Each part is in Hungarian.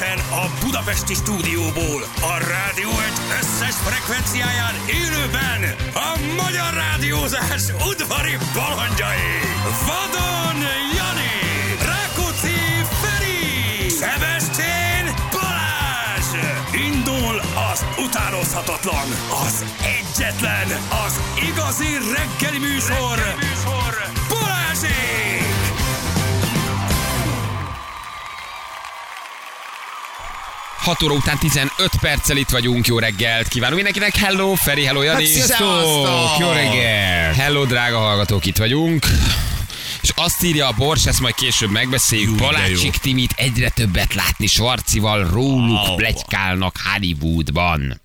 Élőben a Budapesti stúdióból, a rádió egy összes frekvenciáján élőben a magyar rádiózás udvari balandjai. Vadon Jani, Rákóczi Feri, Szebestén Balázs. Indul az utánozhatatlan, az egyetlen, az igazi reggeli műsor, reggeli műsor. Balázsék! 6 óra után 15 perccel itt vagyunk, jó reggelt kívánunk mindenkinek, hello Feri, hello Jani. Hát, sziasztok! Jó reggel! Hello drága hallgatók, itt vagyunk. És azt írja a Bors, ezt majd később megbeszéljük, Jú, jó. Timit egyre többet látni Svarcival, róluk Au. plegykálnak Hollywoodban.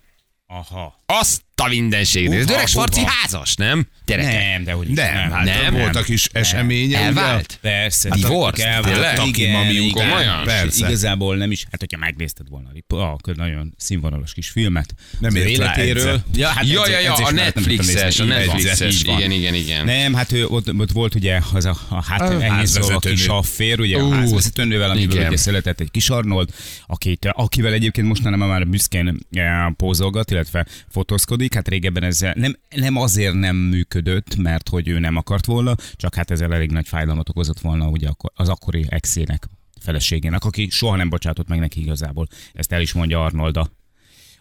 Aha. Azt a mindenségét. Ez öreg Svarci házas, nem? Gyerekek. Nem, de hogy Nem, hát Nem, nem, voltak is események. Elvált? Persze. Hát Divorce? elvált. Igen, mami igen. komolyan? Persze. Igazából nem is, hát hogyha megnézted volna a nagyon színvonalas kis filmet. Nem ért életéről. Ja, hát Ja, ja, ja, a nem Netflixes, a Netflixes, igen, igen, igen. Nem, hát ő ott, ott volt ugye az a, a hát A ennyi szó, a kis affér, ugye Ú, a házvezetőnővel, amiből igen. ugye született egy kis Arnold, akit, akivel egyébként mostanában már büszkén eh, pózolgat, illetve fotózkodik. Hát régebben ez nem, nem azért nem működött, mert hogy ő nem akart volna, csak hát ezzel elég nagy fájdalmat okozott volna ugye az akkori exének feleségének, aki soha nem bocsátott meg neki igazából. Ezt el is mondja Arnold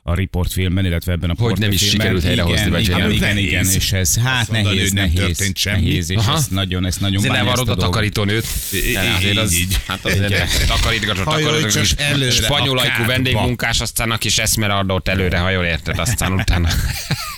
a, Report filmben, illetve ebben a Hogy nem is sikerült helyrehozni, vagy igen, igen, nem? igen, igen, Nehéz. és ez hát Azt mondani, nehéz, nem nehéz, történt semmi. nehéz, és Aha. ez nagyon, ezt nagyon bánja ezt a takarítónőt. Azért az, hát azért csak előre Spanyol ajkú vendégmunkás, aztán a kis eszmeraldót előre hajol, érted? Aztán utána.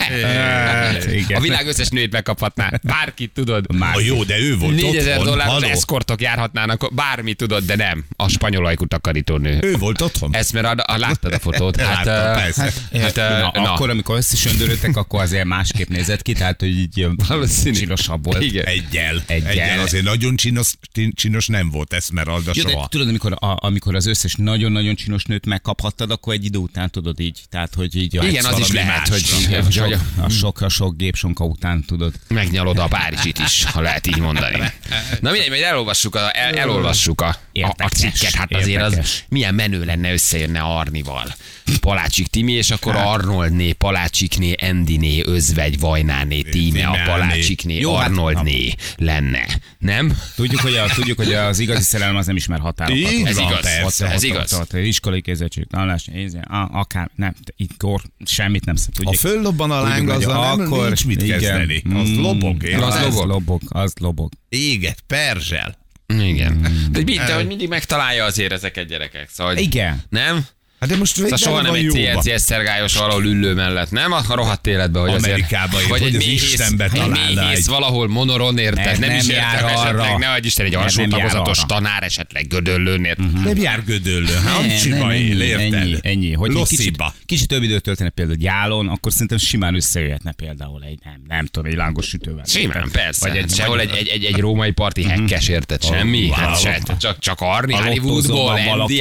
Hát, igen. A világ összes nőt megkaphatná. Bárkit tudod. Már A jó, de ő volt 4000 otthon. dolláros haló. eszkortok járhatnának, bármi tudod, de nem. A spanyol ajkú takarítónő. Ő volt otthon. Eszmeralda, ah, láttad a fotót? Hát, Láttam, persze. hát, ö, na, na. akkor, amikor összesöndöröttek, akkor azért másképp nézett ki, tehát, hogy így Valószínű. csinosabb volt. Igen. Egyel. Egyel. Egyel. Azért nagyon csinos, csinos nem volt Esmeralda Ja, de soha. tudod, amikor, a, amikor az összes nagyon-nagyon csinos nőt megkaphattad, akkor egy idő után tudod így, tehát, hogy így Igen, az is lehet, hogy másra. A sok, a sok, gépsonka után tudod. megnyalod a Párizsit is, ha lehet így mondani. Na mindegy, majd elolvassuk a, el, elolvassuk a, a, a cikket, hát azért az érdekes. milyen menő lenne összejönne Arnival. Palácsik Timi, és akkor Hát. Arnoldné, Palácsikné, Endiné, Özvegy, Vajnáné, Tíme, a. Palácsikné, Jó, hát- Arnoldné lenne. Nem? Tudjuk, hogy, a, tudjuk, hogy az igazi szerelem az nem ismer határokat. Ez van, igaz, persze. ez igaz. Iskolai kézettség, tanulás, a- akár, nem, itt kor, semmit nem Tudjuk, föllobban a láng, nem akkor- nincs mit kezdeni. Az Mm, lobog, Az lobog, az lobog. Éget, perzsel. Igen. De, mi- de hogy mindig megtalálja azért ezeket gyerekek. Szóval, Igen. Nem? Hát de most Szóval soha nem egy. CLCS szergályos valahol üllő mellett, nem? A rohadt életben, hogy Amerikába azért, vagy hogy egy az méhész, Istenbe egy találna méhész egy- valahol monoron, érted? Nem, Nem, is nem értem jár esetleg, arra. ne adj Isten, egy alsó jár tagozatos arra. tanár esetleg gödöllőn, érted? Nem jár gödöllő. Hát Nem, Amcsiba él, ennyi, érted? ennyi, ennyi. Hogy kicsit, kicsit több időt töltene például gyálon, akkor szerintem simán összejöhetne például egy, nem, nem tudom, egy lángos sütővel. Simán, persze. Vagy egy, Sehol egy, egy, egy, egy római parti hekkes, érted? Semmi? wow. Hát csak, csak Arni, Hollywoodból, Andy,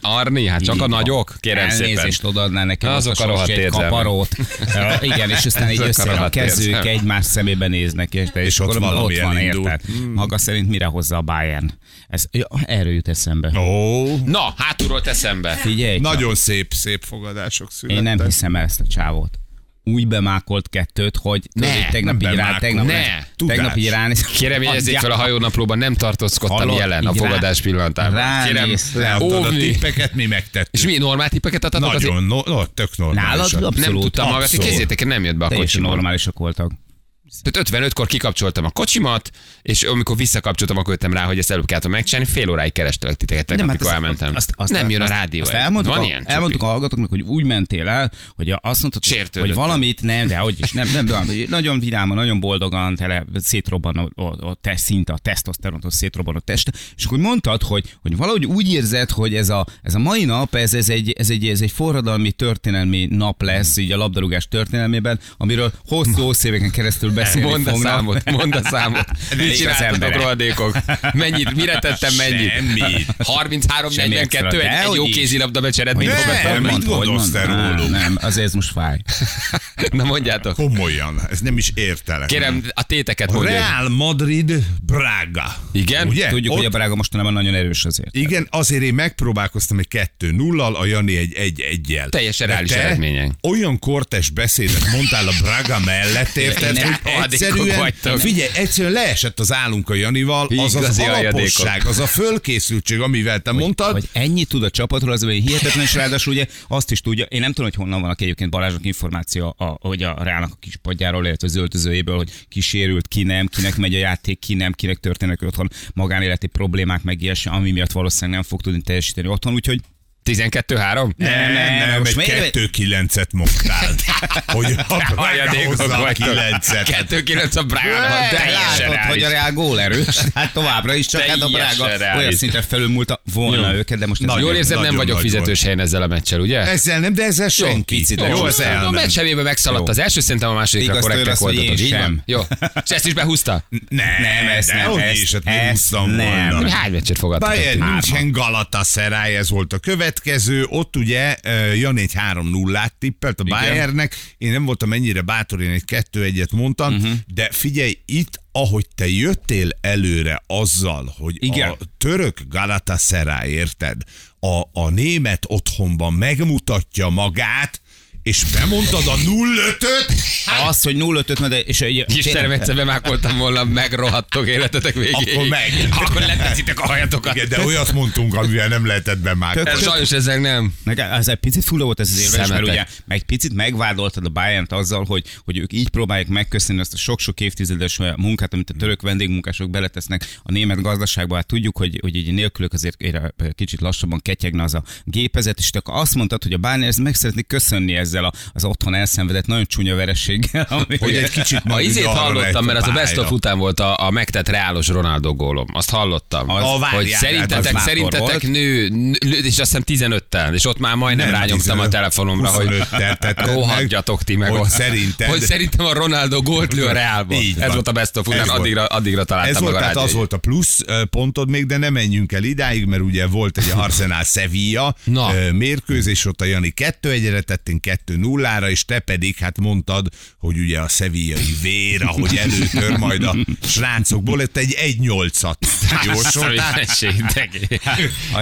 Arni, hát csak a Így van. nagyok, kérem szépen. Elnézést odaadnál nekem Azok a rohadt egy kaparót. Igen, és aztán a össze a kezők egymás szemébe néznek, és, és, És ott ott van, elindul. érted? Maga szerint mire hozza a Bayern? Ez, ja, erről jut eszembe. Ó, Na, hátulról teszembe. Figyelj, csak. nagyon szép, szép fogadások születtek. Én nem hiszem el ezt a csávót. Úgy bemákolt kettőt, hogy Ne, tudod, tegnap nem így rá, tegnap, Ne, tegnap így tudás. ránéz. Kérem, jegyezzék fel a hajónaplóban, nem tartózkodtam Hallod? jelen a Így rá- fogadás pillanatában. Kérem, ránéz. Leadtad a tippeket, mi megtettük. És mi normál tippeket adtatok? Azért Nagyon, no, no, tök normális. Nálad nem abszolút. tudtam hallgatni, abszolút. kézzétek, nem jött be a kocsimon. normálisak voltak. Tehát 55-kor kikapcsoltam a kocsimat, és amikor visszakapcsoltam, akkor jöttem rá, hogy ezt előbb kellett megcsinálni. Fél óráig kerestelek titeket, tegnap, hát amikor azt- elmentem. azt- azt- nem jön a azt- rádió. Azt elmondtuk, Van a, ilyen? elmondtuk a hallgatóknak, hogy úgy mentél el, hogy azt mondtad, hogy, Sértődöttem. hogy valamit nem, de hogy is, nem, nem, nem, nagyon vidáman, nagyon boldogan, tele, szétrobban a, a, a test, szinte a tesztoszterontól szétrobban a test, és akkor mondtad, hogy, hogy valahogy úgy érzed, hogy ez a, ez a mai nap, ez, ez, egy, ez, egy, ez egy forradalmi történelmi nap lesz, így a labdarúgás történelmében, amiről hosszú-hosszú éveken keresztül beszélni Mondd a fognak. számot, mondd a számot. Mit csináltatok, rohadékok? Mennyit, mire tettem mennyit? Semmit. 33 Semmi 42 extra, egy, egy jó kézilabda meccs eredményt Nem, mit gondolsz te róluk? Nem, azért most fáj. Na mondjátok. Komolyan, ez nem is értelek. Kérem, a téteket A mondja. Real Madrid Braga. Igen? Ugye? Tudjuk, Ott, hogy a Braga mostanában nagyon erős azért. Igen, azért én megpróbálkoztam egy 2-0-al, a Jani egy 1-1-jel. Teljesen De reális eredmények. Olyan kortes beszédet mondtál a Braga mellett, érted? Hogy egyszerűen, figyelj, egyszerűen leesett az állunk a Janival, az az alaposság, az a fölkészültség, amivel te mondtad. Hogy ennyit tud a csapatról, az hogy hihetetlen, és ráadásul ugye azt is tudja, én nem tudom, hogy honnan van a egyébként Balázsnak információ, a, hogy a Reálnak a kis padjáról, illetve az öltözőjéből, hogy ki sérült, ki nem, kinek megy a játék, ki nem, kinek történnek otthon magánéleti problémák, meg ilyesmi, ami miatt valószínűleg nem fog tudni teljesíteni otthon, úgyhogy 12-3? Nem, nem, nem, most egy miért- kettő kilencet mondtál. hogy a Braga hozza a vagytok. kilencet. 2-9 a Brágának, teljesen látod, hogy a. Reál gól erős, hát továbbra is, csak hát a reális. olyan szintre felülmúlta volna őket, de most Nagyon Jól érzed, nem vagyok fizetős volt. helyen ezzel a meccsel, ugye? Ezzel nem, de ezzel senki. picit Jó, a meccs evébe megszaladt Jó. az első, szerintem a másodikra Igaz korrektek voltatok. Így van? sem. Jó. És ezt is behúzta? Nem, ezt nem, ezt- hát nem. volna. Hány meccset fogadtatok? Bayern. München Galatasaray, ez volt a következő. Ott ugye Jan egy 3-0-át tippelt a Bayernnek. Én nem voltam ennyire bátor, én egy 2-1-et mondtam, Mhm. uh-huh. de figyelj, itt ahogy te jöttél előre azzal, hogy Igen. a török Galatasaray, érted, a, a német otthonban megmutatja magát, és bemondtad a 0-5-öt, Az, hogy 0-5 de és Istenem, tényleg- egyszer bemákoltam volna, megrohadtok életetek végéig. Akkor meg. Akkor leteszitek a hajatokat. Igen, de olyat mondtunk, amivel nem lehetett bemákolni. Ez sajnos ezek nem. Meg ez egy picit fulla volt ez az érvelés, mert ugye meg egy picit megvádoltad a bayern azzal, hogy, hogy ők így próbálják megköszönni azt a sok-sok évtizedes munkát, amit a török vendégmunkások beletesznek a német gazdaságba. Hát tudjuk, hogy, hogy így nélkülök azért kicsit lassabban ketyegne az a gépezet, és te azt mondtad, hogy a Bayern ezt meg szeretné köszönni ezzel a- az otthon elszenvedett nagyon csúnya verességgel. Ami Hogy egy kicsit A meg izét hallottam, mert az a best of után volt a, a megtett reálos Ronaldo gólom. Azt hallottam. Az- A várjál, hogy hát szerintetek, az szerintetek nő, nő, és azt hiszem 15-tel, és ott már majdnem Nem, rányomtam a 15, telefonomra, hogy 25-tel tetted meg, rohadjatok ti meg. hogy szerinted- Hogy szerintem a Ronaldo gólt lő a Reálba. Így Ez van. volt a best of után, addigra, addigra találtam Ez volt, a tehát az volt a plusz pontod még, de nem menjünk el idáig, mert ugye volt egy Arsenal Sevilla mérkőzés, ott a Jani 2-1-re tettünk 2-0-ra, és te pedig hát mondtad, hogy ugye a sevillai vér, ahogy előtör majd a srácokból, lett egy 1-8-at jósoltál.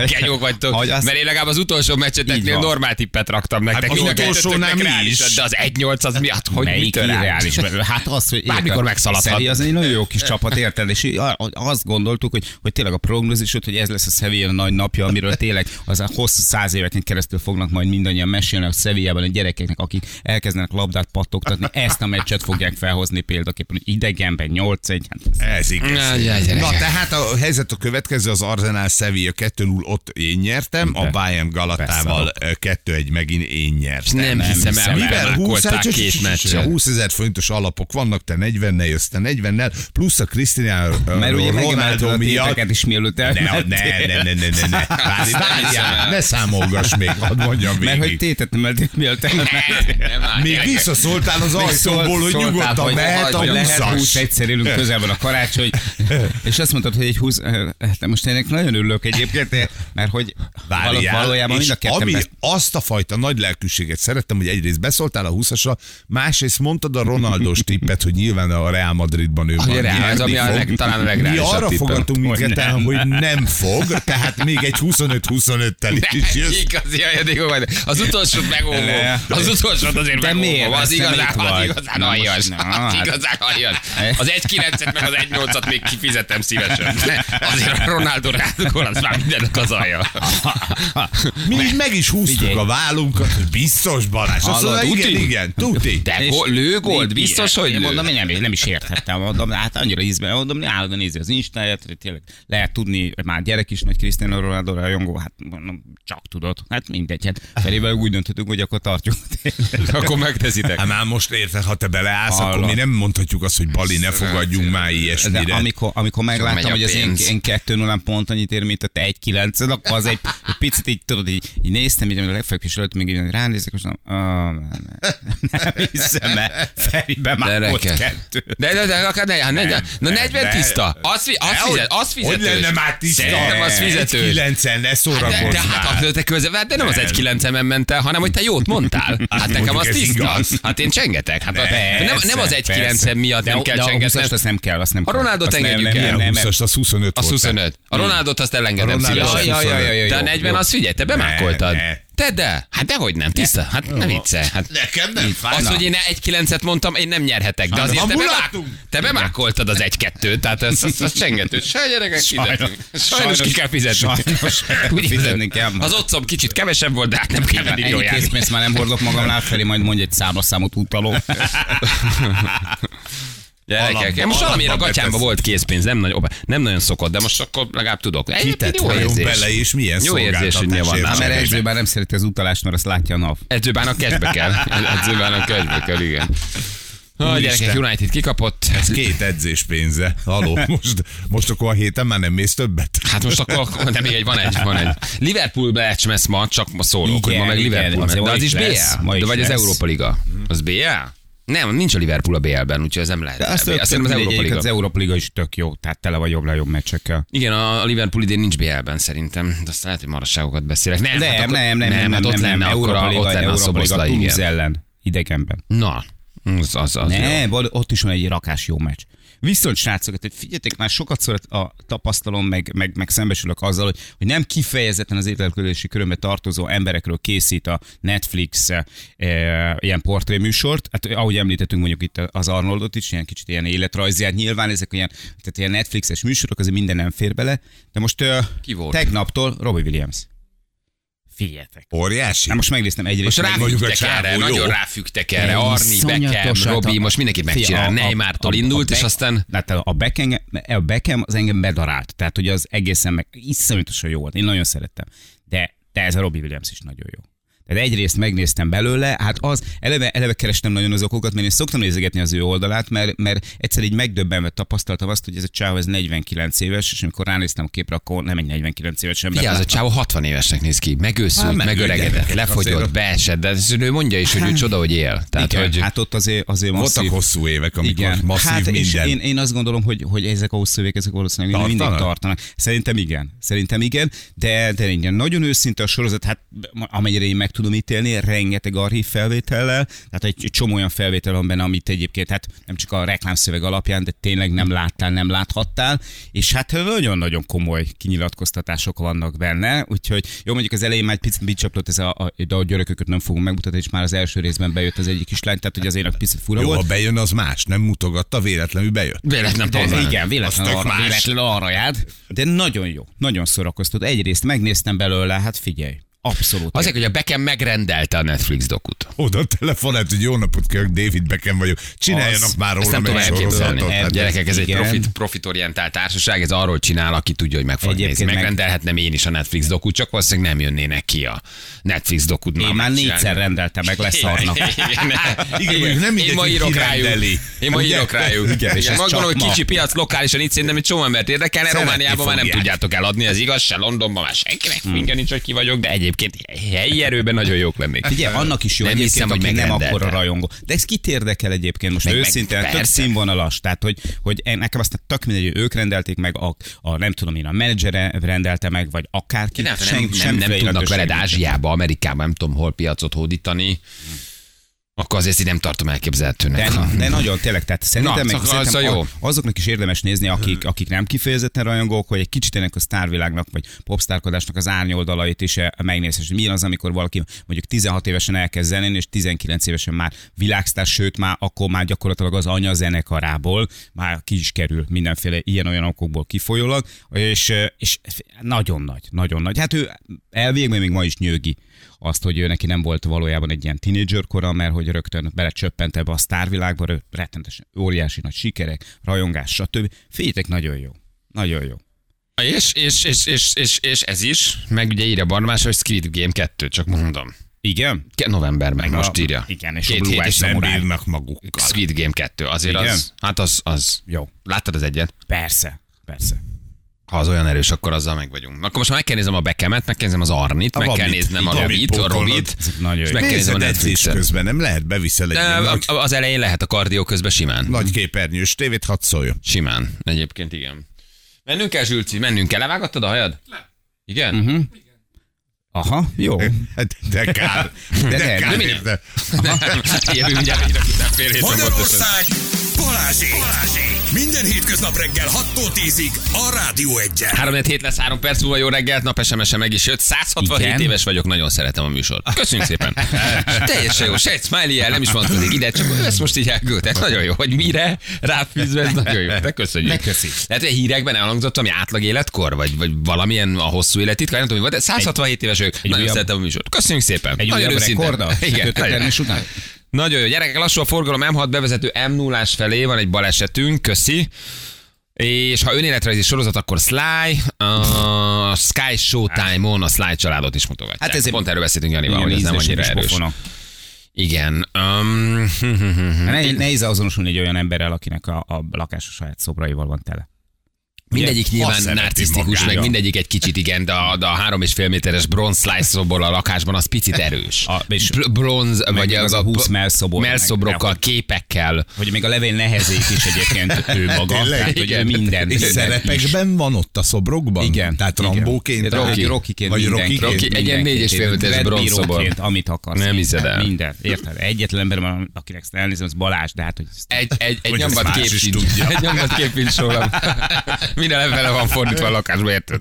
Kenyók vagytok, azt- mert én legalább az utolsó meccseteknél normál tippet raktam nektek. Hát az utolsónál mi is. De az 1-8 az miatt, hogy Melyik mitől reális? irreális? Hát az, hogy Bármikor megszaladhat. Sevilla az egy nagyon jó kis csapat, érted? És azt gondoltuk, hogy, hogy tényleg a prognózisod, hogy ez lesz a Sevilla nagy napja, amiről tényleg az a hosszú száz éveken keresztül fognak majd mindannyian mesélni a Sevillában a gyerekeknek, akik elkezdenek labdát pattogtatni, ezt a meccset fogják felhozni példaképpen, hogy idegenben 8-1. Hát ez Ez igaz. Na tehát a helyzet a következő, az Arsenal Sevilla 2-0, ott én nyertem, a. Bayern Galatával ö, 2-1 megint én nyertem. Nem hiszem el, hogy Mivel 20, bemákolták két meccset. 20 ezer fontos alapok vannak, te 40-nel jössz, te 40-nel, plusz a Cristiano Mert ugye Ronaldo megemelted a miatt. is mielőtt Ne, elmentél. ne, ne, ne, ne, ne, ne. Hiszem várjál, el. ne számolgass még, hadd mondjam Mert hogy végig. tétet emeltél mielőtt Nem Még visszaszóltál az ajtóból, hogy nyugodtan mehet a hogy lehet 20 20, egyszer élünk, közel van a karácsony, és azt mondtad, hogy egy 20, de most ennek nagyon örülök egyébként, mert hogy Várjál, valójában mind a ketten ami best- azt a fajta nagy lelkűséget szerettem, hogy egyrészt beszóltál a 20-asra, másrészt mondtad a Ronaldos tippet, hogy nyilván a Real Madridban ő van. Real, ez ami a leg- talán a Mi arra tippem. fogadtunk minket, hogy nem fog, tehát még egy 25-25-tel is jössz. Igazi ajándékok. Az utolsót megóvó. Az utolsót azért De miért? Az igazán, az vagy. igazán aljas. na, Az hát. igazán aljas. Az 1-9-et meg az 1-8-at még kifizetem szívesen. Azért a Ronaldo rádugol, az már mindennek az alja. Mi így meg is húztuk a vállunkat, hogy biztos Balázs. Azt mondta, igen, igen, tuti. De És- gól- lő gólt? Én- Biztos, hogy lő? mondom, én nem, nem is érthettem, mondom, hát annyira ízben, mondom, állandóan nézi az Instáját, tényleg lehet tudni, már gyerek is nagy Cristiano Ronaldo rajongó, hát mondom, csak tudod, hát mindegy, hát felével úgy döntöttünk, hogy akkor tartjuk. Akkor megteszitek. Hát már most érted, ha te beleállsz, akkor Hallod. mi nem mondhatjuk azt, hogy Bali, ne fogadjunk már De ilyesmire. amikor, amikor megláttam, hogy az pénz. én 2 0 pont annyit ér, mint a te 1 9 akkor az egy, egy picit így, tudod, így, így néztem, így a legfeljebb is előtt még így ránézek, és mondom, ah, nem, nem, nem hiszem, mert Feribe már volt kettő. De, de, de, akár ne, hát ne, de, na 40 de- tiszta. Az, fi, az, fizet, az Hogy fizetős. lenne már tiszta? Szerintem az fizetős. 9 ne De, de hát akkor te közel, de nem az egy 9 ment el, hanem hogy te jót mondtál. Hát nekem az tiszta. Hát én csengetek. Hát a, nem, nem az egy 9 Persze. miatt de, nem kell a csengetni. 20-ast azt nem kell, azt nem A kell. Ronaldot Azt nem- engedjük el. nem- nem- 20-as, az 25 Az volt. 25. A Ronaldot azt elengedem A szívesen. az De a jó, 40 jó. az figyelj, te bemákoltad. Te de, hát dehogy nem, tiszta, hát ne viccelj. Hát Nekem nem fáj. az, hogy én egy 9 mondtam, én nem nyerhetek, de azért ha te, bemá... mulattunk. te bemákoltad az egy kettőt, tehát ez, ez, ez csengető. Se gyerekek fizetünk. Sajnos ki kell fizetni. Sajnos Úgy fizetni kell. Az otcom kicsit kevesebb volt, de hát nem kell mindig jól készpénzt már nem hordok magamnál felé, majd mondj egy számlaszámot utaló. Gyerekek, én most valamiért a gatyámba volt készpénz, nem nagyon, nem nagyon szokott, de most akkor legalább tudok. Egyébként jó érzés. bele, és milyen Jó érzés, hogy mi van nálam. Mert cserébe. Edző már nem szereti az utalást, mert azt látja a nap. Edzőbán a cashbe kell. Edzőbán a cashbe kell, igen. Úristen. gyerekek, United kikapott. Ez két edzés pénze. Haló, most, most akkor a héten már nem mész többet? Hát most akkor, még egy, van egy, van egy. Liverpool lesz ma, csak ma szólok, hogy ma meg Igen, Liverpool. igen. De az az is is BL? is De vagy az lesz. Európa Liga? Az BL? Nem, nincs a Liverpool a BL-ben, úgyhogy ez nem lehet. De azt, azt hiszem az Európa Liga. Az Európa Liga is tök jó, tehát tele vagy jobb jobb meccsekkel. Igen, a a Liverpool idén nincs BL-ben szerintem, de aztán lehet, hogy marasságokat beszélek. Nem, Nem, hát akkor- nem, nem, nem, hát nem, ott nem, lenne, nem, akkor Európa a, Liga, ott lenne a Európa Liga szoboszlai, ellen, idegenben. Na, az, az, az jó. Ne, val- ott is van egy rakás jó meccs. Viszont srácok, hogy figyeljetek, már sokat szor a tapasztalom, meg, meg, meg szembesülök azzal, hogy, hogy nem kifejezetten az értelmezési körömbe tartozó emberekről készít a Netflix e, ilyen portréműsort. Hát ahogy említettünk mondjuk itt az Arnoldot is, ilyen kicsit ilyen életrajzi, hát nyilván ezek olyan, tehát ilyen Netflixes műsorok, azért minden nem fér bele. De most uh, Ki volt? tegnaptól Robbie Williams. Figyeljetek. Óriási? Na most megnéztem egyrészt. Most ráfügtek csávó erre, jó. nagyon ráfügtek erre. Arni, Beckham, Robi, most mindenkit megcsinál. Neymartól a- indult, a és aztán Hát a Beckham, a Beckham az engem bedarált, tehát hogy az egészen meg iszonyatosan jó volt. Én nagyon szerettem. De, de ez a Robbie Williams is nagyon jó. Egyrészt megnéztem belőle, hát az, eleve, eleve kerestem nagyon az okokat, mert én szoktam nézegetni az ő oldalát, mert, mert egyszer így megdöbbenve tapasztaltam azt, hogy ez a csáv ez 49 éves, és amikor ránéztem a képre, akkor nem egy 49 éves ember. Figyelj, az a csávó 60 évesnek néz ki, megőszült, Hát, meg megöregedett, lefogyott, azért- beesett, de ez ő mondja is, hogy ő csoda, hogy él. Tehát, Igen, hogy hát ott azért, azért Voltak masszív. hosszú évek, amikor Igen. masszív hát és minden. én, én azt gondolom, hogy, hogy ezek a hosszú évek, ezek valószínűleg tartanak? mindig Tartanak? tartanak. Szerintem igen. Szerintem igen, de, de igen, nagyon őszinte a sorozat, hát amennyire én meg tudom ítélni, rengeteg archív felvétellel, tehát egy, csomó olyan felvétel van benne, amit egyébként hát nem csak a reklámszöveg alapján, de tényleg nem láttál, nem láthattál, és hát nagyon-nagyon komoly kinyilatkoztatások vannak benne, úgyhogy jó, mondjuk az elején már egy picit bicsaplott ez a, a, de a györököket nem fogunk megmutatni, és már az első részben bejött az egyik kislány, tehát hogy azért egy picit fura Jó, volt. ha bejön, az más. Nem mutogatta, véletlenül bejött. véletlen De, igen, véletlenül arra, véletlenül arra járt, de nagyon jó, nagyon szórakoztat. Egyrészt megnéztem belőle, hát figyelj, abszolút. Azért, hogy a Beckham megrendelte a Netflix dokut. Oda telefonált, hogy jó napot kérek, David Beckham vagyok. Csináljanak Az- már Ezt róla nem meg tudom elképzelni. sorozatot. Hát Gyerekek, ez egy igen. profit, profitorientált társaság, ez arról csinál, aki tudja, hogy meg fog nézni. meg- Megrendelhetnem én is a Netflix dokut, csak valószínűleg nem jönnének ki a Netflix dokut. Én már négyszer rendeltem meg, leszarnak. Igen, nem Én ma írok rájuk. Én ma írok rájuk. És Azt gondolom, hogy kicsi piac lokálisan itt szerintem egy csomó embert érdekelne. Romániában már nem tudjátok eladni, az igaz, se Londonban már senkinek finge nincs, hogy ki vagyok, de egyébként helyi erőben nagyon jók lennék. Figyelj, annak is jó Nem egyébként, hiszem, hogy nem akkora rajongó. De ez kit érdekel egyébként most Meg- meg őszintén, tök persze. színvonalas. Tehát, hogy, hogy nekem aztán tök mindegy, hogy ők rendelték meg, a, a nem tudom én, a menedzsere rendelte meg, vagy akárki. Nem, Sem- nem, nem, nem tudnak veled. Ázsiába, Amerikába, nem tudom hol piacot hódítani, akkor azért ezt nem tartom elképzelhetőnek. De, de nagyon tényleg, tehát szerintem, Na, meg, az- szerintem az jó. azoknak is érdemes nézni, akik, akik nem kifejezetten rajongók, hogy egy kicsit ennek a sztárvilágnak, vagy popstárkodásnak az árnyoldalait is eh, megnézni. És milyen az, amikor valaki mondjuk 16 évesen elkezd zenélni, és 19 évesen már világsztár, sőt már akkor már gyakorlatilag az anya zenekarából már ki is kerül mindenféle ilyen-olyan okokból kifolyólag, és, eh, és nagyon nagy, nagyon nagy. Hát ő elvégben még ma is nyögi azt, hogy ő neki nem volt valójában egy ilyen tínédzser kora, mert hogy rögtön belecsöppent ebbe a sztárvilágba, rettenetesen óriási nagy sikerek, rajongás, stb. Figyeljetek, nagyon jó. Nagyon jó. És, és, és, és, és, és, ez is, meg ugye írja Barnabás, hogy Squid Game 2, csak mondom. Igen? Ke- Novemberben, most a- írja. igen, és a Két Blue hét Eyes Nem bírnak magukkal. Squid Game 2, azért Igen? az, hát az, az. Jó. Láttad az egyet? Persze. Persze. Ha az olyan erős, akkor azzal meg vagyunk. Akkor most már meg kell néznem a Bekemet, meg kell néznem az Arnit, A meg kell néznem a Robit a. Robit, és meg kell néznem a Netflixet. közben, nem lehet beviszel egy De nagy, az elején lehet a kardió közben simán. nagy képernyős tévét, hadd szóljon. Simán. Egyébként igen. Mennünk kell, Zsülci, mennünk kell. Levágattad a hajad? Igen? Uh-huh. Aha, jó. De kár. De, de- kár de mi- érte. Jövő mindjárt hírek után fél héten pontosan. Magyarország Balázsék. Balázsék. Minden hétköznap reggel 6-tól 10-ig a Rádió 1 3 hét lesz, 3 perc múlva jó reggelt, nap SMS-e meg is jött. 167 Igen? éves vagyok, nagyon szeretem a műsort. Köszönjük szépen. Teljesen jó, se egy smiley nem is vonatkozik ide, csak ezt most így elküldtek. Nagyon jó, hogy mire ráfűzve, ez nagyon jó. De köszönjük. Ne köszi. Lehet, hogy hírekben elhangzott, ami átlag életkor, vagy, vagy valamilyen a hosszú élettitkár, nem tudom, mi volt, de 167 éves vagyok, nagyon újabb- szeretem a műsort. Köszönjük szépen. Egy nagyon rekorda? Igen, nagyon. után? Nagyon jó. Gyerekek, lassú a forgalom M6 bevezető m 0 felé, van egy balesetünk, köszi. És ha önéletrajzi sorozat, akkor Sly, a Sky Showtime-on a Sly családot is mutogatják. Hát ezért- Pont erről beszéltünk Janival, hogy ez nem annyira erős. pofonok. Igen. Um, nehéz azonosulni egy olyan emberrel, akinek a, a lakása saját szobraival van tele. Mindegyik nyilván narcisztikus, meg mindegyik egy kicsit igen, de a, de a három és fél méteres bronz slice szobor a lakásban az picit erős. A- és- Br- bronz, vagy még az a 20 melszobor, melszobrokkal, meg- képekkel. Hogy még a levél nehezék is egyébként ő maga. Tényleg? Tehát, hogy ő Igen. minden. És szerepekben van ott a szobrokban? Igen. Tehát igen. Rambóként? Rocky. Rocky-ként Vagy? Rocky, egy ilyen négy és fél méteres bronzszobor. Rocky-ként, amit akarsz. Nem Minden, hiszed el. Minden. Érted? Egyetlen ember van, akinek ezt elnézem, az Balázs, de hát, hogy Egy, egy, egy Hogy ezt nyomvat más kép is sincs. tudja. Egy nyomvat kép Minden lefele van fordítva a lakásba, érted?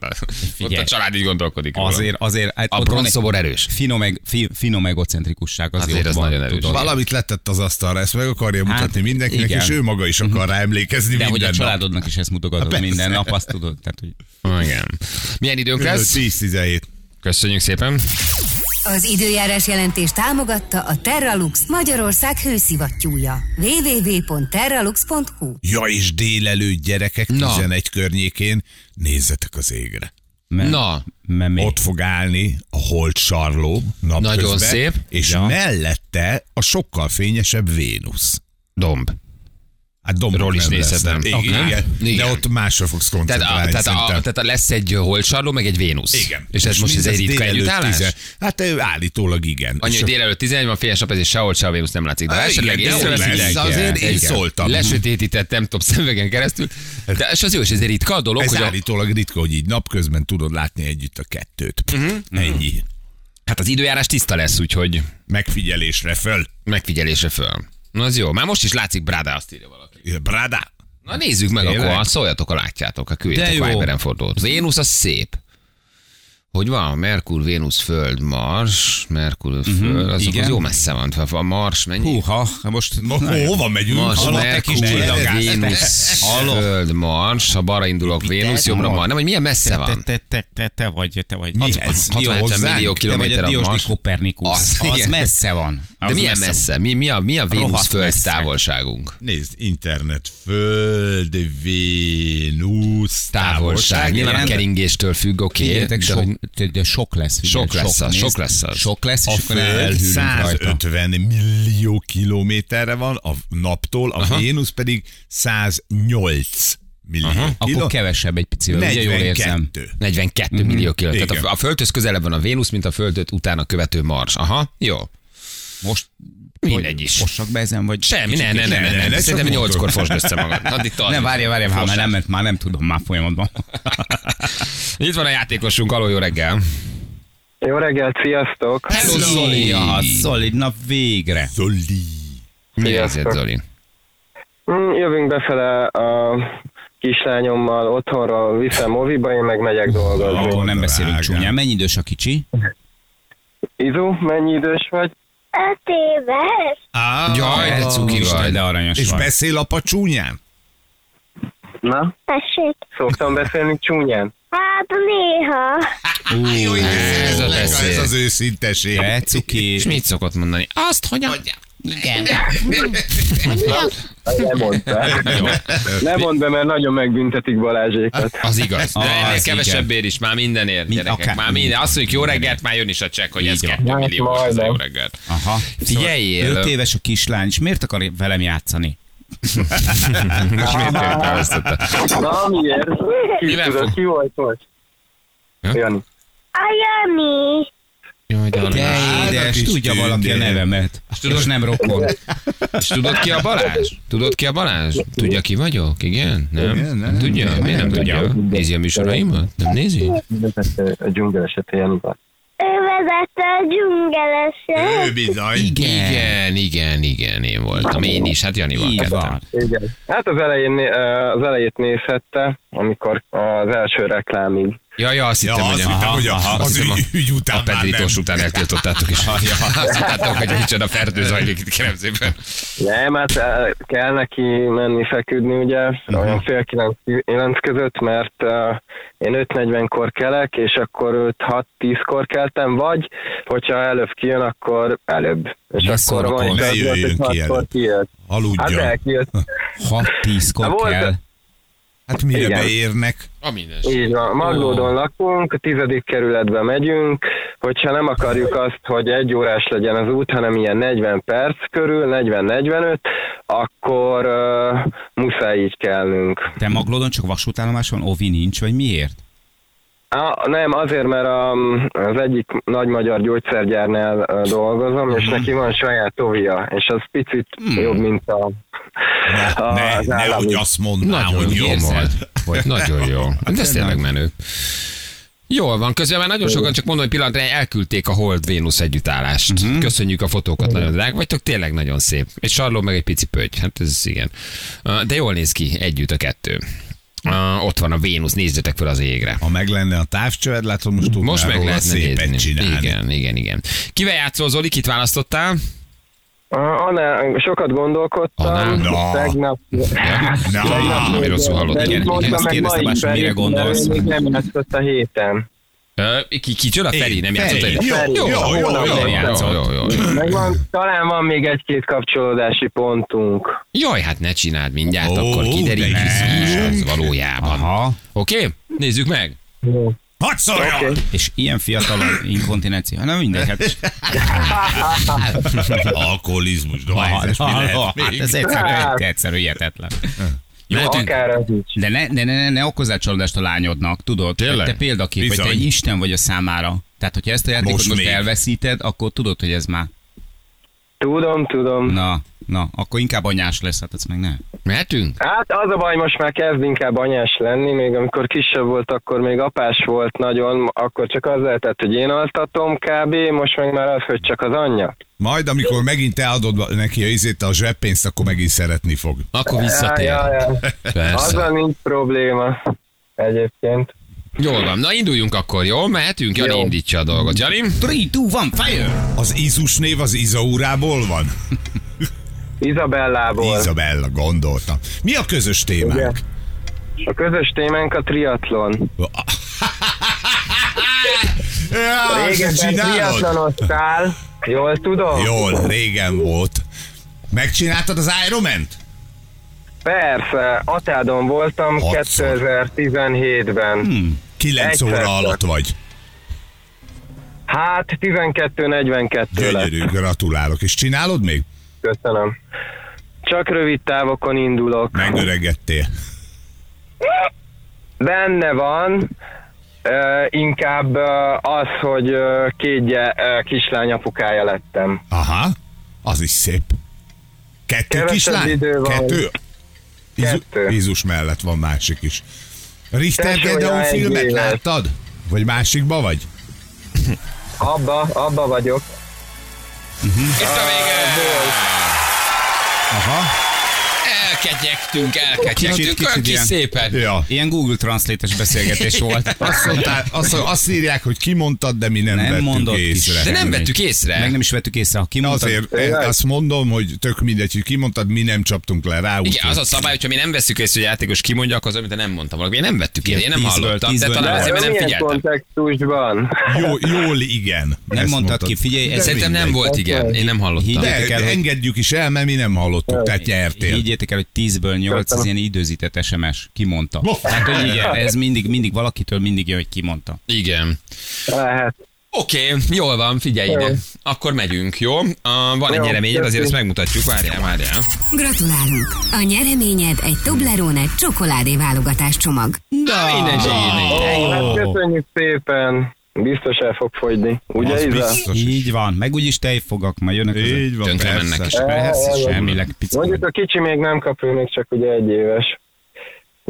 Ott a család így gondolkodik. azért, azért hát A bronzszobor erős. Finom, meg, fi, finom egocentrikusság az Azért ott az van, nagyon erős. tudod. Valamit letett az asztalra, ezt meg akarja mutatni Hát, mindenkinek, igen. és ő maga is akar rá emlékezni De hogy minden a nap. családodnak is ezt mutogatod Persze. minden nap, azt tudod. Tehát, hogy Igen. Milyen időnk lesz? 10-17. Köszönjük szépen. Az időjárás jelentés támogatta a Terralux Magyarország hőszivattyúja. www.terralux.hu Ja, és délelőtt gyerekek Na. 11 környékén nézzetek az égre. mert, Na, mert még. Ott fog állni a Holt Sarló napközben, Nagyon szép. és Ja. mellette a sokkal fényesebb Vénusz. domb. Hát dombok Ról is nem nézhetem. Igen, igen. Igen. De ott másra fogsz Tehát, a, koncentrálni. tehát, a, tehát a lesz egy holcsarló, meg egy Vénusz. Igen. És ez most ez egy ritka együttállás? Hát ő állítólag igen. Annyi, hogy délelőtt 11 van, fényes nap, ez sehol se a Vénusz nem látszik. De esetleg lesz, azért én szóltam. Lesötétítettem top szemüvegen keresztül. De és az jó, és ez egy ritka a dolog, Ez hogy állítólag ritka, hogy így napközben tudod látni együtt a kettőt. Uh-huh. Ennyi. hát az időjárás tiszta lesz, úgyhogy Megfigyelésre föl. megfigyelésre föl. Na az jó. Már most is látszik Brada, azt írja valaki. Brada. Na nézzük meg Tényleg? akkor, szóljatok, ha látjátok, De küldjetek. Viberen fordulót. Vénusz az szép. Hogy van? Merkur, Vénusz, Föld, Mars, Merkur, Föld, azok igen. az jó messze van. A Mars mennyi? Húha, most Ma, hova megyünk? Mars, Merkur? Vénusz? Föld, Mars, ha balra indulok, Vénusz, jobbra Mars. Nem, hogy milyen messze te, van. te, te, te, te vagy, te vagy. Mi ez? hat- Mi hozzánk? hozzánk? millió Te vagy kilométer a Mars. Kopernikus. Az, Az, messze van. De milyen messze? Mi, mi, a, mi a Vénusz Rohadt Föld messze. távolságunk? Nézd, internet, föld, Vénusz, Távolság. Nyilván a keringéstől függ, oké. Figyeljetek, de sok, sok lesz. figyelj, Sok lesz az, nézd. sok lesz az. Sok lesz, és A akkor Föld elhűlünk rajta. 150 millió kilométerre van a naptól, a Vénusz pedig 108 millió Akkor kiló. kevesebb egy picivel, ugye jól érzem. 42. 42 millió kiló. Tehát a, a Földhöz közelebb van a Vénusz, mint a Földet utána követő Mars. Aha, jó. Most Mindegy is. Fossak be ezen, vagy... Semmi, ne, ne, ne, Ne, ne. Szerintem nyolckor fosd össze magad. Addig tart. Ne, várja, várja, már nem, ment, már nem tudom, már folyamatban. Itt van a játékosunk, aló jó reggel. Jó reggelt, sziasztok! Hello, Zoli. Zoli, na végre. Zoli. Mi Sziasztok. helyzet, Zoli? Mm, Jövünk befele a kislányommal, otthonról viszem moviba, én meg megyek dolgozni. Akkor nem beszélünk csúnyán. Mennyi idős a kicsi? Izu, mennyi idős vagy? Öt éves. Á, Jaj, de cuki vagy. de aranyos és vagy. beszél apa csúnyán? Na, Tessék. szoktam beszélni csúnyán? Hát néha. Ú, Ez a Ez beszél. az őszinteség. de cuki. És mit szokott mondani? Azt, hogy a... Ne mondd be. Ne mondd be, mert nagyon megbüntetik Balázsékat. Az igaz. De ennél igen. kevesebbért is, már mindenért, Mind- gyerekek. akár- Már minden. Azt mondjuk jó reggelt, már jön is a csekk, hogy ez Így van. 2 Hát millió. Ez a jó reggelt. Aha. Figyeljél. Öt éves a kislány, és miért akar velem játszani? Most miért elvesztette? Na, miért? Ki tudod, ki volt most? Ja? Jani. A Jani. Jaj, de édes, tudja valaki a tündér. nevemet. tudod- És nem rokon. És tudod ki a Balázs? Tudod ki a Balázs? Tudja ki vagyok? Igen? Nem? Igen, nem. tudja? Nem, Miért nem nem tudja? tudja. Nézi a műsoraimat? Nem nézi? A dzsungelesete Janival. Ő vezette a dzsungeleset. Ő bizony. Igen, igen, igen, én voltam. Én is, hát Janival van. Igen. Hát az, elején, eh, az elejét nézhette, amikor az első reklámig. Ja, ja, azt Ja, hittem, azt hogy hittem, hogy a- Aha, az hittem, ügy- ügy után a Pedrítós nem. után eltiltottátok is. Azt hittátok, hogy micsoda fertő zajlik itt, kérem szépen. Nem, hát eh, kell neki menni feküdni, ugye, olyan fél kilenc, kilenc között, mert uh, én 5.40-kor kelek, és akkor őt 6-10-kor keltem, vagy hogyha előbb kijön, akkor előbb. És Ne akkor van Ne jöjjön hogy ki előbb. kijött. Hát Aludjon. 6-10-kor Hát volt- kell. Hát mire Igen. beérnek? A minden. Így van, Maglódon lakunk, a tizedik kerületbe megyünk, hogyha nem akarjuk azt, hogy egy órás legyen az út, hanem ilyen 40 perc körül, 40-45, akkor uh, muszáj így kelnünk. Te Maglódon csak vasútállomás van, Ovi nincs, vagy miért? Á, nem, azért, mert a, az egyik nagy magyar gyógyszergyárnál dolgozom, és neki van saját ovia, és az picit jobb, mint a, Ne, a, ne, az nehogy állami. azt mondaná, Nagyon hogy jó volt. Vagy nagyon jó. De ez tényleg menő. Jól van, közben már nagyon sokan csak mondom, hogy pillanatra elküldték a Hold Vénusz együttállást. Uh-huh. Köszönjük a fotókat, nagyon drág vagytok, tényleg nagyon szép. Egy sarló meg egy pici pöty, hát ez igen. De jól néz ki együtt a kettő. Uh, ott van a Vénusz, nézzetek fel az égre. Ha meg lenne a távcsövet, látod, most tudnál Most meg lehetne szépet nézni. csinálni. Igen, igen, igen. Kivel játszol, Zoli? Kit választottál? Annál sokat gondolkodtam, Annál? Na. tegnap, Na, Valami rosszul hallottam. Pedig Igen, mondtam igen, kérdeztem, mire gondolsz? nem játszott a héten. Ö, Ki, kicsoda? Feri, nem játszott egy... Jó, jó, jó, jó, jó, jó. jó, jó, jó. Meg van, talán van még egy-két kapcsolódási pontunk. Jaj, hát ne csináld mindjárt, akkor kiderít, de ki is az valójában. Aha. Oké? Okay? Nézzük meg. Hadd szóljon! Oké. És ilyen fiatalon inkontinencia. Na mindegy, hát, Alkoholizmus, dohányzás, mi lehet hát még? ez egyszerű, egyszerű, hihetetlen. Mehetünk? Akár az is. De ne, ne, ne, ne, ne okozzál csalódást a lányodnak, tudod? Tényleg? Te példakép, vagy te Bizony. egy isten vagy a számára. Tehát, hogyha ezt a játékot Most most, elveszíted, akkor tudod, hogy ez már... Tudom, tudom. Na, na, akkor inkább anyás lesz, hát ez meg ne. Mehetünk? Hát az a baj, most már kezd inkább anyás lenni, még amikor kisebb volt, akkor még apás volt nagyon, akkor csak az lehetett, hogy én altatom kb, most meg már az, hogy csak az anyja. Majd, amikor megint te adod neki a izét, a zseppénzt, akkor megint szeretni fog. Akkor visszatér. Ja, ja, ja. Azzal nincs probléma egyébként. Jól van, na induljunk akkor, jó? Mehetünk? Jani Jó. indítsa a dolgot. Jani? 3, 2, 1, fire! Az Izus név az Izaurából van? Izabellából. Izabella, gondoltam. Mi a közös témánk? Igen. A közös témánk a triatlon. Ja, csinálod? triatlonoztál, jól tudom? Jól, régen volt. Megcsináltad az Ironman-t? Persze, Atádon voltam Hatszor. 2017-ben. Hmm. 9 Egyszer óra alatt vagy. Hát 12-42 lett. Gyönyörű, gratulálok. És csinálod még? Köszönöm. Csak rövid távokon indulok. Megöregedtél. Benne van, uh, inkább uh, az, hogy uh, két gy- uh, kislány apukája lettem. Aha, az is szép. Kettő Kevesebb kislány? idő van. Kettő? Kettő. Izus mellett van másik is. Richter Gedeon filmet éves. láttad? Vagy másikba vagy? Abba, abba vagyok. Itt a vége! Aha. Elkegyektünk, elkegyektünk. Kicsit- kicsit ilyen. szépen. Ja. Ilyen Google Translate-es beszélgetés volt. Azt, mondtál, azt, azt írják, hogy kimondtad, de mi nem, Nem vettük mondott ki észre. De nem vettük észre. Meg nem is vettük észre, ha kimondtad. Azért eh, azt mondom, hogy tök mindegy, hogy kimondtad, mi nem csaptunk le rá. Igen, az a szabály, hogyha mi nem veszük észre, hogy a játékos kimondja, akkor az, amit nem mondtam valami. Én nem vettük észre, én nem hallottam, de talán azért, mert nem figyeltem. kontextusban? Jó, jól igen. Nem mondtad ki, figyelj, ez Szerintem nem volt igen, én nem hallottam. De engedjük is el, mert mi nem hallottuk, tehát nyertél. Higgyétek el, hogy 10-ből 8 az ilyen időzített SMS. Kimondta. Hát, hogy igen, ez mindig, mindig valakitől mindig jön, hogy kimondta. Igen. Oké, jól van, figyelj ide. Akkor megyünk, jó? Uh, van egy Jó, nyereményed, azért ezt megmutatjuk. Várjál, várjál. Gratulálunk! A nyereményed egy Toblerone csokoládé válogatás csomag. Na, minden Hát köszönjük szépen. Biztos el fog fogyni. Ugye, Az Iza? biztos. Így van, meg úgyis tejfogak, majd jönnek Így van, Tönkre persze. mennek is. Persze, semmileg pici. Mondjuk a kicsi még nem kap, ő még csak ugye egy éves.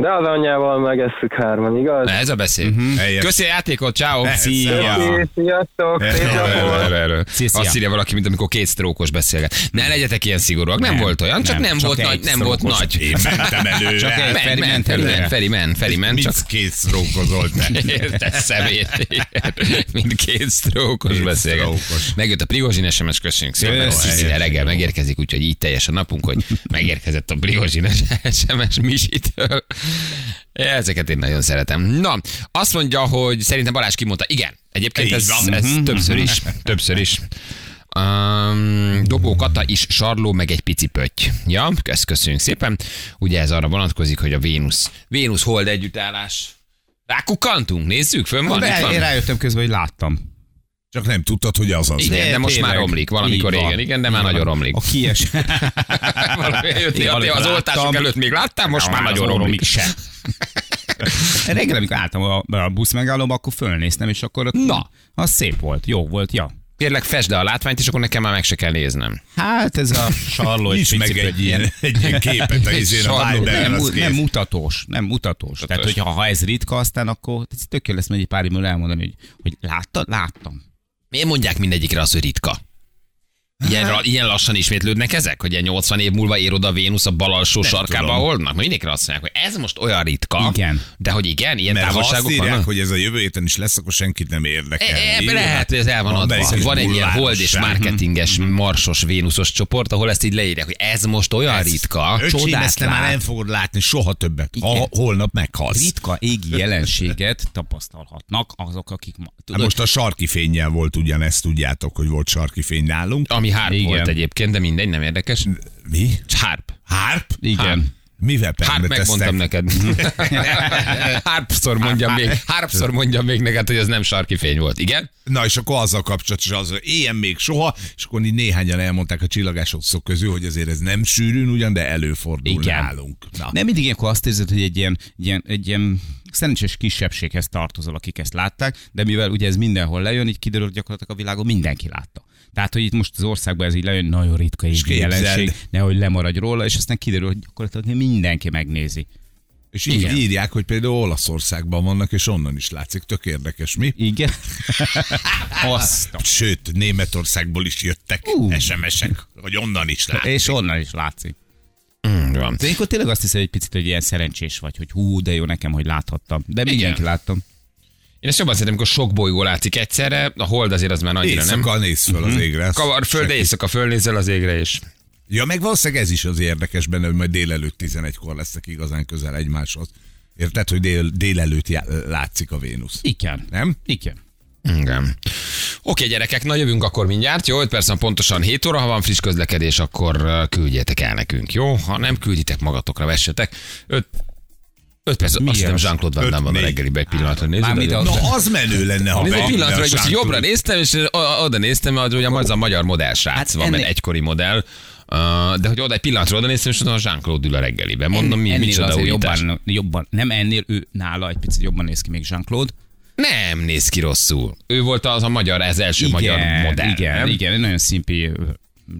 De az anyjával megesszük hárman, igaz? Na, ez a beszéd. Helyes. Köszi a játékot, ciao. Szia. Sziasztok. Azt írja valaki, mint amikor két sztrókos beszélget. Ne legyetek ilyen szigorúak. Nem, Nem, volt olyan, csak nem, nem, csak volt nagy, nem volt nagy. Én mentem előre. Csak egy- Feri men, ment ment, Feri ment, Feri ment, csak két szrókozolt be. Te szemét. Sztrókos Két beszélget. sztrókos. Megjött a Prigozsin SMS, köszönjük szépen. Reggel megérkezik, úgyhogy így teljes a napunk, hogy megérkezett a Prigozsin SMS Misitől. Ezeket én nagyon szeretem. Na, azt mondja, hogy szerintem Balázs kimondta. Igen, egyébként ez, ez többször is. Többször is. Um, Dobó Kata is sarló, meg egy pici pötty. Ja, kösz, köszönjük szépen. Ugye ez arra vonatkozik, hogy a Vénusz, Vénusz hold együttállás. Rákukkantunk, nézzük, fönn van, itt De van. én rájöttem közben, hogy láttam. Csak nem tudtad, hogy az az. Igen, de most Tényleg. már romlik, valamikor Így régen, igen, de már Így nagyon romlik. A kies. Az oltások láttam. előtt még láttam, most már nagyon romlik. se. Reggel, amikor álltam a, a busz megállóba, akkor fölnéztem, és akkor ott, Na. az szép volt, jó volt, ja. Kérlek, fesd le a látványt, és akkor nekem már meg se kell néznem. Hát ez a sarló Is meg egy ilyen, egy ilyen képet a izén a nem, nem mutatós, nem mutatós. Tehát, hogyha ha ez ritka, aztán akkor tök jó lesz majd egy pár évvel elmondani, hogy, hogy láttad? Láttam. Miért mondják mindegyikre azt, hogy ritka? Ilyen, ilyen lassan ismétlődnek ezek, hogy ilyen 80 év múlva ér oda a Vénusz a bal alsó sarkába tudom. holdnak? Mindegyikre azt mondják, hogy ez most olyan ritka. Igen. De hogy igen, ilyen Mert ha azt távolságok írják, vannak? hogy ez a jövő héten is lesz, akkor senkit nem érdekel. E- Ebben lehet, hogy ez el van adva. Amerikai Van egy ilyen hold és marketinges, marsos, vénuszos csoport, ahol ezt így leírják, hogy ez most olyan ritka. Öcsém, Csodát ezt te már nem fogod látni soha többet. Ha holnap meghalsz. Ritka égi jelenséget tapasztalhatnak azok, akik ma... Hát Tudod, most a sarki fényjel volt ugyanezt, tudjátok, hogy volt sarki fény nálunk. Ami hárp Igen. volt egyébként, de mindegy, nem érdekes. Mi? Hárp. Hárp? igen. Mivel Hárp megmondtam neked. Hárpszor mondjam még, hárpszor mondjam még neked, hogy az nem sarki fény volt. Igen? Na és akkor azzal kapcsolatos az, hogy ilyen még soha, és akkor így néhányan elmondták a csillagások szok közül, hogy azért ez nem sűrűn ugyan, de előfordul Igen. nálunk. Na. Nem mindig ilyenkor azt érzed, hogy egy ilyen, egy ilyen, egy ilyen szerencsés kisebbséghez tartozol, akik ezt látták, de mivel ugye ez mindenhol lejön, így kiderül, hogy gyakorlatilag a világon mindenki látta. Tehát, hogy itt most az országban ez így lejön, nagyon ritka égi jelenség, nehogy lemaradj róla, és aztán kiderül, hogy gyakorlatilag mindenki megnézi. És így Igen. írják, hogy például Olaszországban vannak, és onnan is látszik. Tök érdekes, mi? Igen. Azt. Sőt, Németországból is jöttek Ú. SMS-ek, hogy onnan is látszik. És onnan is látszik. Mm, van. De ilyenkor tényleg azt hiszem, hogy egy picit, hogy ilyen szerencsés vagy, hogy hú, de jó nekem, hogy láthattam. De mindenki láttam. Én ezt jobban szeretem, amikor sok bolygó látszik egyszerre, a hold azért az már annyira nem. Éjszaka néz föl az égre. az Kavar föld, de éjszaka fölnézel az égre, és Ja, meg valószínűleg ez is az érdekes benne, hogy majd délelőtt 11-kor lesznek igazán közel egymáshoz. Érted, hogy dél, délelőtt já- látszik a Vénusz. Igen. Nem? Igen. Igen. Oké, gyerekek, na jövünk akkor mindjárt, jó? 5 perc van pontosan 7 óra, ha van friss közlekedés, akkor küldjetek el nekünk, jó? Ha nem külditek magatokra, vessetek. 5 5 perc, azt hiszem az? Jean-Claude Van Damme van a Öt, négy. reggelibe egy pillanatra nézd. Mármint oda- a- Na, az menő lenne, ha egy pillanatra, hogy most jobbra néztem, és oda néztem, hogy ugye az a magyar modell srác Hát van, mert egykori modell. Uh, de hogy oda egy pillanatra oda néztem, és oda a Jean-Claude ül a reggeliben. Mondom, mi, ennél micsoda újítás. jobban, jobban, nem ennél, ő nála egy picit jobban néz ki még Jean-Claude. Nem néz ki rosszul. Ő volt az a magyar, ez első magyar modell. igen, nem? igen, egy nagyon szimpi,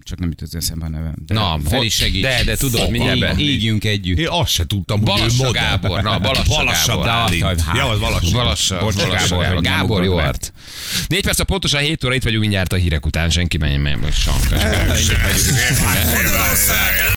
csak nem jut az eszembe a nevem. De Na, Feri hogy- segíts. de- de tudod, mindjárt be- Ígyünk együtt. Én azt se tudtam, hogy Balassa ő modell. Gábor, na, Balassa Balassa Gábor. Bálint. Hát, Ja, az Balassa. Balassa, Bocs, Balassa Gábor, Gábor, jó art. Négy perc a pontosan 7 óra, itt vagyunk mindjárt a hírek után, senki menjen, menjen, most